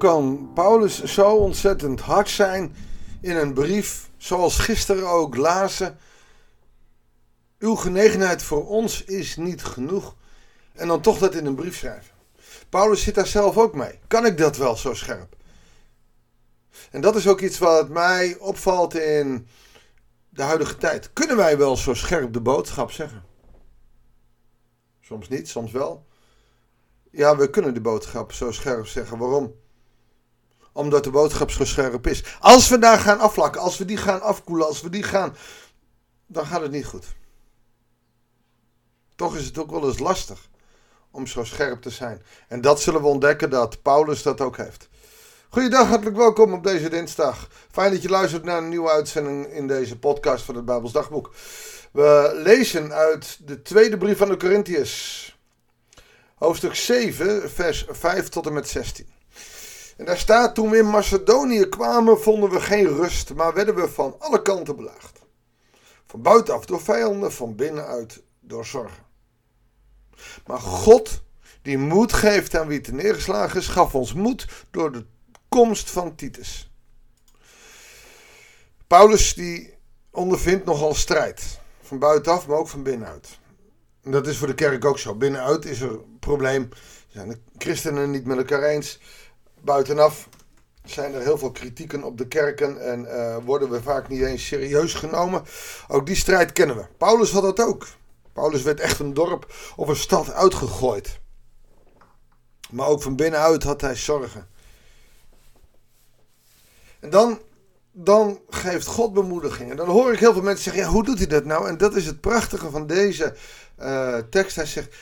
kan Paulus zo ontzettend hard zijn in een brief, zoals gisteren ook lazen? Uw genegenheid voor ons is niet genoeg. En dan toch dat in een brief schrijven. Paulus zit daar zelf ook mee. Kan ik dat wel zo scherp? En dat is ook iets wat mij opvalt in de huidige tijd. Kunnen wij wel zo scherp de boodschap zeggen? Soms niet, soms wel. Ja, we kunnen de boodschap zo scherp zeggen. Waarom? Omdat de boodschap zo scherp is. Als we daar gaan afvlakken, als we die gaan afkoelen, als we die gaan. dan gaat het niet goed. Toch is het ook wel eens lastig om zo scherp te zijn. En dat zullen we ontdekken dat Paulus dat ook heeft. Goedendag, hartelijk welkom op deze dinsdag. Fijn dat je luistert naar een nieuwe uitzending in deze podcast van het Bijbels Dagboek. We lezen uit de tweede brief van de Corinthiërs. Hoofdstuk 7, vers 5 tot en met 16. En daar staat, toen we in Macedonië kwamen, vonden we geen rust, maar werden we van alle kanten belaagd. Van buitenaf door vijanden, van binnenuit door zorgen. Maar God, die moed geeft aan wie te neergeslagen is, gaf ons moed door de komst van Titus. Paulus die ondervindt nogal strijd. Van buitenaf, maar ook van binnenuit. En dat is voor de kerk ook zo. Binnenuit is er een probleem. Zijn de christenen niet met elkaar eens. Buitenaf zijn er heel veel kritieken op de kerken en uh, worden we vaak niet eens serieus genomen. Ook die strijd kennen we. Paulus had dat ook. Paulus werd echt een dorp of een stad uitgegooid. Maar ook van binnenuit had hij zorgen. En dan, dan geeft God bemoediging. En dan hoor ik heel veel mensen zeggen: ja, hoe doet hij dat nou? En dat is het prachtige van deze uh, tekst. Hij zegt: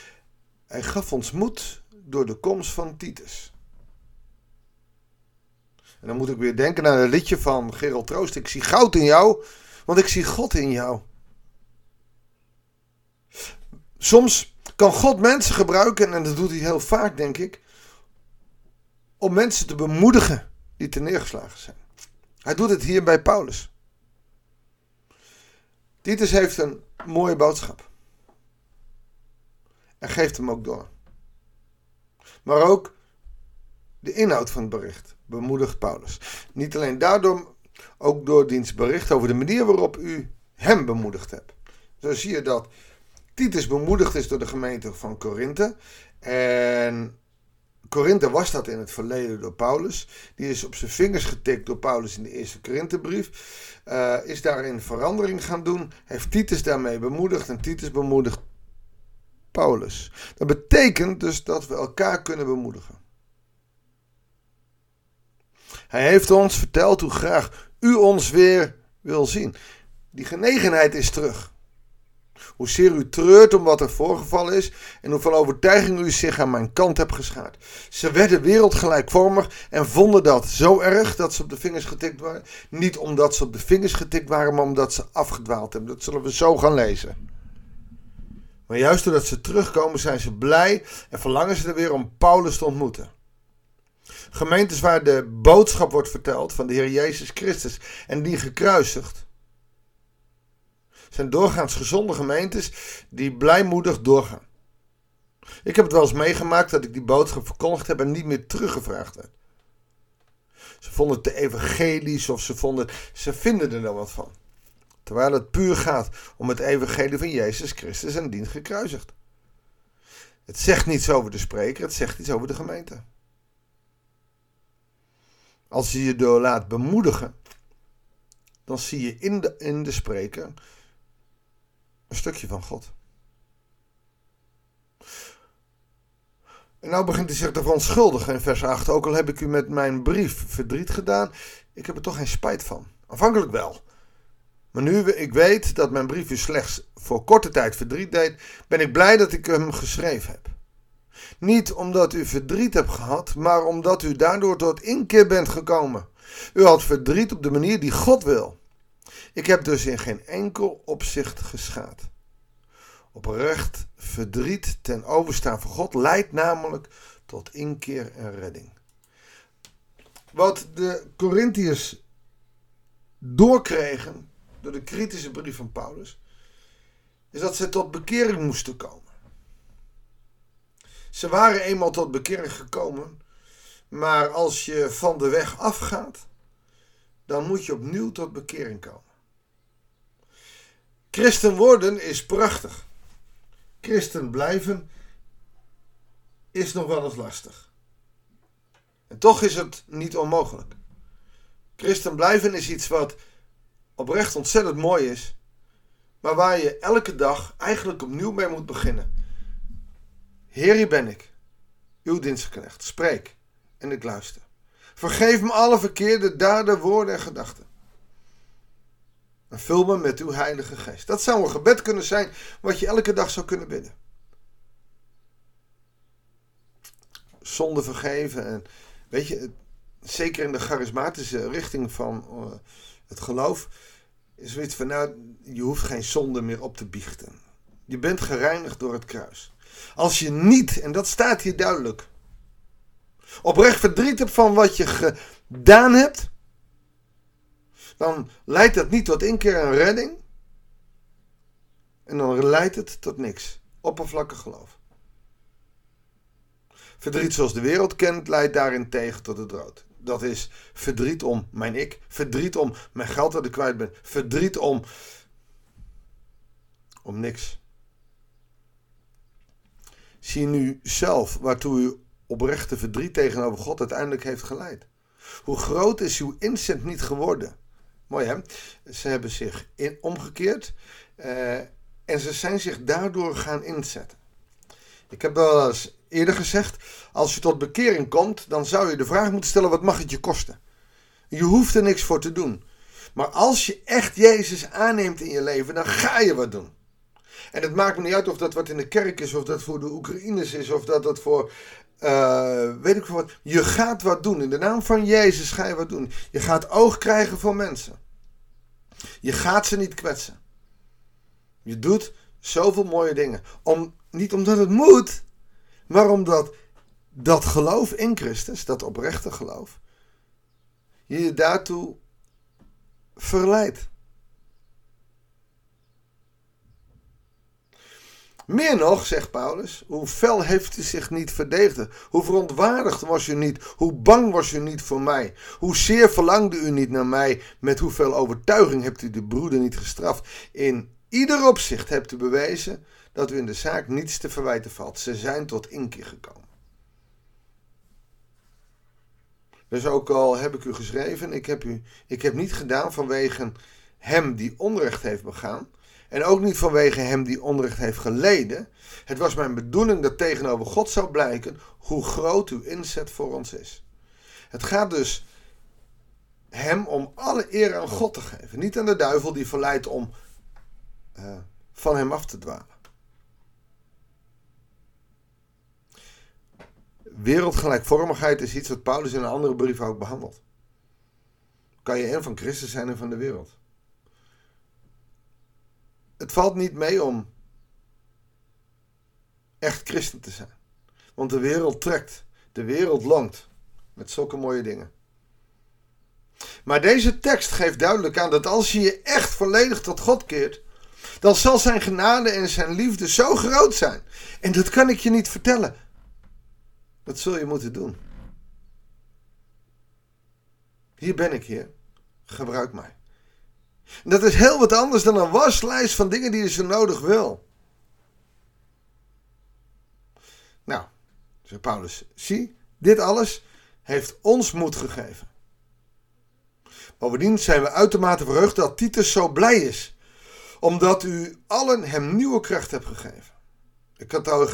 Hij gaf ons moed door de komst van Titus. En dan moet ik weer denken aan het liedje van Gerald Troost. Ik zie goud in jou, want ik zie God in jou. Soms kan God mensen gebruiken, en dat doet hij heel vaak, denk ik, om mensen te bemoedigen die te neergeslagen zijn. Hij doet het hier bij Paulus. Titus heeft een mooie boodschap. En geeft hem ook door. Maar ook de inhoud van het bericht bemoedigt Paulus. Niet alleen daardoor, ook door diens bericht over de manier waarop u hem bemoedigd hebt. Zo zie je dat Titus bemoedigd is door de gemeente van Korinthe. En Korinthe was dat in het verleden door Paulus. Die is op zijn vingers getikt door Paulus in de eerste Korinthebrief. Uh, is daarin verandering gaan doen. Heeft Titus daarmee bemoedigd. En Titus bemoedigt Paulus. Dat betekent dus dat we elkaar kunnen bemoedigen. Hij heeft ons verteld hoe graag u ons weer wil zien. Die genegenheid is terug. Hoezeer u treurt om wat er voorgevallen is en hoeveel overtuiging u zich aan mijn kant hebt geschaard. Ze werden wereldgelijkvormig en vonden dat zo erg dat ze op de vingers getikt waren. Niet omdat ze op de vingers getikt waren, maar omdat ze afgedwaald hebben. Dat zullen we zo gaan lezen. Maar juist doordat ze terugkomen zijn ze blij en verlangen ze er weer om Paulus te ontmoeten. Gemeentes waar de boodschap wordt verteld van de Heer Jezus Christus en die gekruisigd zijn doorgaans gezonde gemeentes die blijmoedig doorgaan. Ik heb het wel eens meegemaakt dat ik die boodschap verkondigd heb en niet meer teruggevraagd heb. Ze vonden het te evangelisch of ze vonden, ze vinden er dan wat van. Terwijl het puur gaat om het evangelie van Jezus Christus en dient gekruisigd. Het zegt niets over de spreker, het zegt iets over de gemeente. Als je je door laat bemoedigen, dan zie je in de, in de spreker een stukje van God. En nou begint hij zich ervan schuldig in vers 8. Ook al heb ik u met mijn brief verdriet gedaan, ik heb er toch geen spijt van. Afhankelijk wel. Maar nu ik weet dat mijn brief u slechts voor korte tijd verdriet deed, ben ik blij dat ik hem geschreven heb. Niet omdat u verdriet hebt gehad, maar omdat u daardoor tot inkeer bent gekomen. U had verdriet op de manier die God wil. Ik heb dus in geen enkel opzicht geschaad. Oprecht verdriet ten overstaan van God leidt namelijk tot inkeer en redding. Wat de Corinthiërs doorkregen door de kritische brief van Paulus, is dat ze tot bekering moesten komen. Ze waren eenmaal tot bekering gekomen, Maar als je van de weg afgaat, dan moet je opnieuw tot bekering komen. Christen worden is prachtig. Christen blijven is nog wel eens lastig. En toch is het niet onmogelijk. Christen blijven is iets wat oprecht ontzettend mooi is, maar waar je elke dag eigenlijk opnieuw mee moet beginnen. Heer, hier ben ik, uw dienstknecht. Spreek en ik luister. Vergeef me alle verkeerde daden, woorden en gedachten. En vul me met uw Heilige Geest. Dat zou een gebed kunnen zijn wat je elke dag zou kunnen bidden. Zonde vergeven en weet je, zeker in de charismatische richting van uh, het geloof, is zoiets van nou, je hoeft geen zonde meer op te biechten. Je bent gereinigd door het kruis. Als je niet, en dat staat hier duidelijk, oprecht verdriet hebt van wat je gedaan hebt, dan leidt dat niet tot inkeer en redding. En dan leidt het tot niks. Oppervlakkig geloof. Verdriet zoals de wereld kent, leidt daarin tegen tot het dood. Dat is verdriet om mijn ik, verdriet om mijn geld dat ik kwijt ben, verdriet om. om niks. Zie nu zelf waartoe uw oprechte verdriet tegenover God uiteindelijk heeft geleid. Hoe groot is uw inzet niet geworden? Mooi hè? Ze hebben zich in, omgekeerd uh, en ze zijn zich daardoor gaan inzetten. Ik heb wel eens eerder gezegd, als je tot bekering komt, dan zou je de vraag moeten stellen: wat mag het je kosten? Je hoeft er niks voor te doen. Maar als je echt Jezus aanneemt in je leven, dan ga je wat doen. En het maakt me niet uit of dat wat in de kerk is, of dat voor de Oekraïners is, of dat dat voor. Uh, weet ik wat. Je gaat wat doen. In de naam van Jezus ga je wat doen. Je gaat oog krijgen voor mensen. Je gaat ze niet kwetsen. Je doet zoveel mooie dingen. Om, niet omdat het moet, maar omdat dat geloof in Christus, dat oprechte geloof, je je daartoe verleidt. Meer nog, zegt Paulus, hoe fel heeft u zich niet verdedigd? Hoe verontwaardigd was u niet? Hoe bang was u niet voor mij? Hoe zeer verlangde u niet naar mij? Met hoeveel overtuiging hebt u de broeder niet gestraft? In ieder opzicht hebt u bewezen dat u in de zaak niets te verwijten valt. Ze zijn tot inkeer gekomen. Dus ook al heb ik u geschreven, ik heb, u, ik heb niet gedaan vanwege hem die onrecht heeft begaan. En ook niet vanwege hem die onrecht heeft geleden. Het was mijn bedoeling dat tegenover God zou blijken hoe groot uw inzet voor ons is. Het gaat dus hem om alle eer aan God te geven. Niet aan de duivel die verleidt om uh, van hem af te dwalen. Wereldgelijkvormigheid is iets wat Paulus in een andere brief ook behandelt. Kan je een van Christus zijn en van de wereld? Het valt niet mee om echt christen te zijn. Want de wereld trekt, de wereld longt met zulke mooie dingen. Maar deze tekst geeft duidelijk aan dat als je je echt volledig tot God keert, dan zal zijn genade en zijn liefde zo groot zijn. En dat kan ik je niet vertellen. Dat zul je moeten doen. Hier ben ik, Heer. Gebruik mij. Dat is heel wat anders dan een waslijst van dingen die je zo nodig wil. Nou, zegt Paulus, zie, dit alles heeft ons moed gegeven. Bovendien zijn we uitermate verheugd dat Titus zo blij is, omdat u allen hem nieuwe kracht hebt gegeven. Ik had al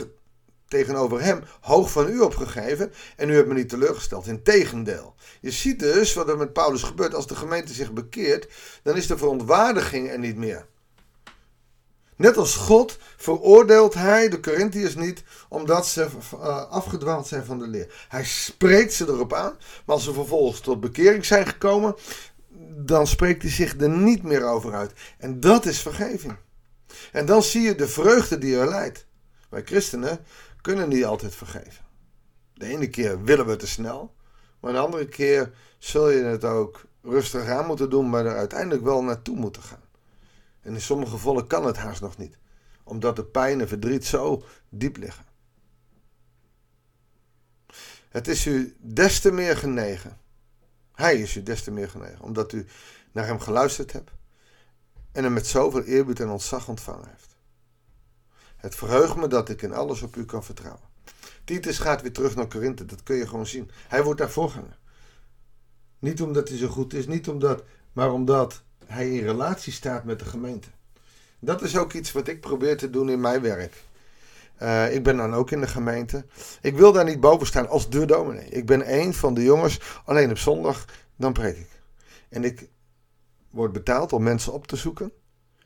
tegenover hem hoog van u opgegeven en u hebt me niet teleurgesteld. Integendeel. Je ziet dus wat er met Paulus gebeurt. Als de gemeente zich bekeert, dan is de verontwaardiging er niet meer. Net als God veroordeelt hij de Corinthiërs niet omdat ze uh, afgedwaald zijn van de leer. Hij spreekt ze erop aan, maar als ze vervolgens tot bekering zijn gekomen, dan spreekt hij zich er niet meer over uit. En dat is vergeving. En dan zie je de vreugde die er leidt. Wij christenen kunnen niet altijd vergeven. De ene keer willen we te snel, maar de andere keer zul je het ook rustig aan moeten doen, maar er uiteindelijk wel naartoe moeten gaan. En in sommige gevallen kan het haast nog niet, omdat de pijn en verdriet zo diep liggen. Het is u des te meer genegen. Hij is u des te meer genegen, omdat u naar hem geluisterd hebt en hem met zoveel eerbied en ontzag ontvangen heeft. Het verheugt me dat ik in alles op u kan vertrouwen. Titus gaat weer terug naar Korinthe, dat kun je gewoon zien. Hij wordt daar voorganger. Niet omdat hij zo goed is, niet omdat, maar omdat hij in relatie staat met de gemeente. Dat is ook iets wat ik probeer te doen in mijn werk. Uh, ik ben dan ook in de gemeente. Ik wil daar niet boven staan als de dominee. Ik ben een van de jongens, alleen op zondag, dan preek ik. En ik word betaald om mensen op te zoeken.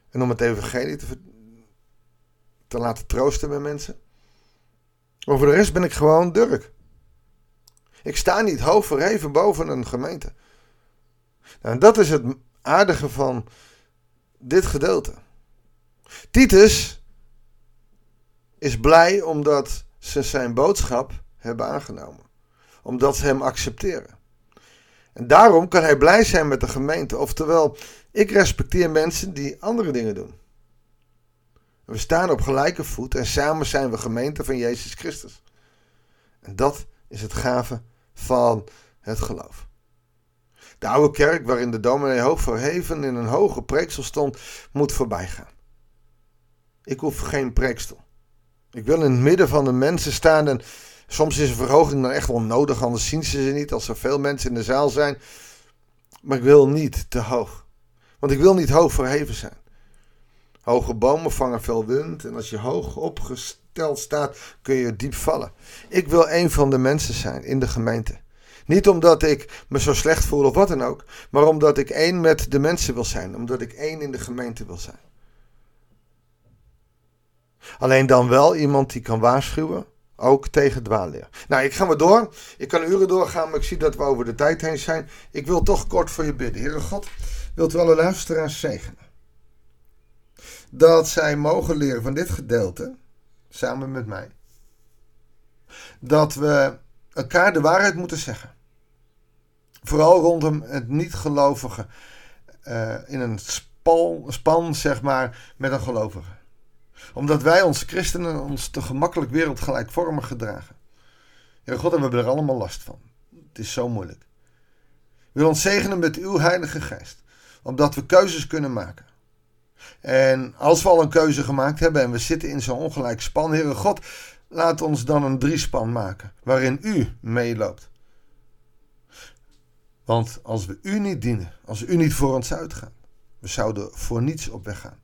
En om het evangelie te, te laten troosten met mensen. Voor de rest ben ik gewoon Dirk. Ik sta niet hoog verheven boven een gemeente. Nou, en dat is het aardige van dit gedeelte. Titus is blij omdat ze zijn boodschap hebben aangenomen. Omdat ze hem accepteren. En daarom kan hij blij zijn met de gemeente. Oftewel, ik respecteer mensen die andere dingen doen. We staan op gelijke voet en samen zijn we gemeente van Jezus Christus. En dat is het gave van het geloof. De oude kerk waarin de dominee hoog verheven in een hoge preeksel stond, moet voorbij gaan. Ik hoef geen preekstoel. Ik wil in het midden van de mensen staan en soms is een verhoging dan echt wel nodig, anders zien ze ze niet als er veel mensen in de zaal zijn. Maar ik wil niet te hoog. Want ik wil niet hoog verheven zijn. Hoge bomen vangen veel wind en als je hoog opgesteld staat kun je diep vallen. Ik wil een van de mensen zijn in de gemeente. Niet omdat ik me zo slecht voel of wat dan ook, maar omdat ik één met de mensen wil zijn, omdat ik één in de gemeente wil zijn. Alleen dan wel iemand die kan waarschuwen, ook tegen dwaalleer. Nou, ik ga maar door. Ik kan uren doorgaan, maar ik zie dat we over de tijd heen zijn. Ik wil toch kort voor je bidden. Heere God, wilt u alle luisteraars zegenen? Dat zij mogen leren van dit gedeelte, samen met mij. Dat we elkaar de waarheid moeten zeggen. Vooral rondom het niet-gelovige. Uh, in een span, zeg maar, met een gelovige omdat wij ons christenen ons te gemakkelijk wereldgelijkvormig gedragen. Ja, God, en we hebben er allemaal last van. Het is zo moeilijk. Wil ons zegenen met uw Heilige Geest. Omdat we keuzes kunnen maken. En als we al een keuze gemaakt hebben en we zitten in zo'n ongelijk span, Heere God, laat ons dan een driespan maken. Waarin u meeloopt. Want als we u niet dienen, als u niet voor ons uitgaan, we zouden voor niets op weg gaan.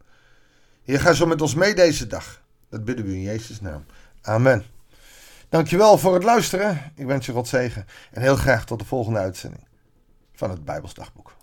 Heer, ga zo met ons mee deze dag. Dat bidden we in Jezus' naam. Amen. Dankjewel voor het luisteren. Ik wens je God zegen. En heel graag tot de volgende uitzending van het Bijbelsdagboek.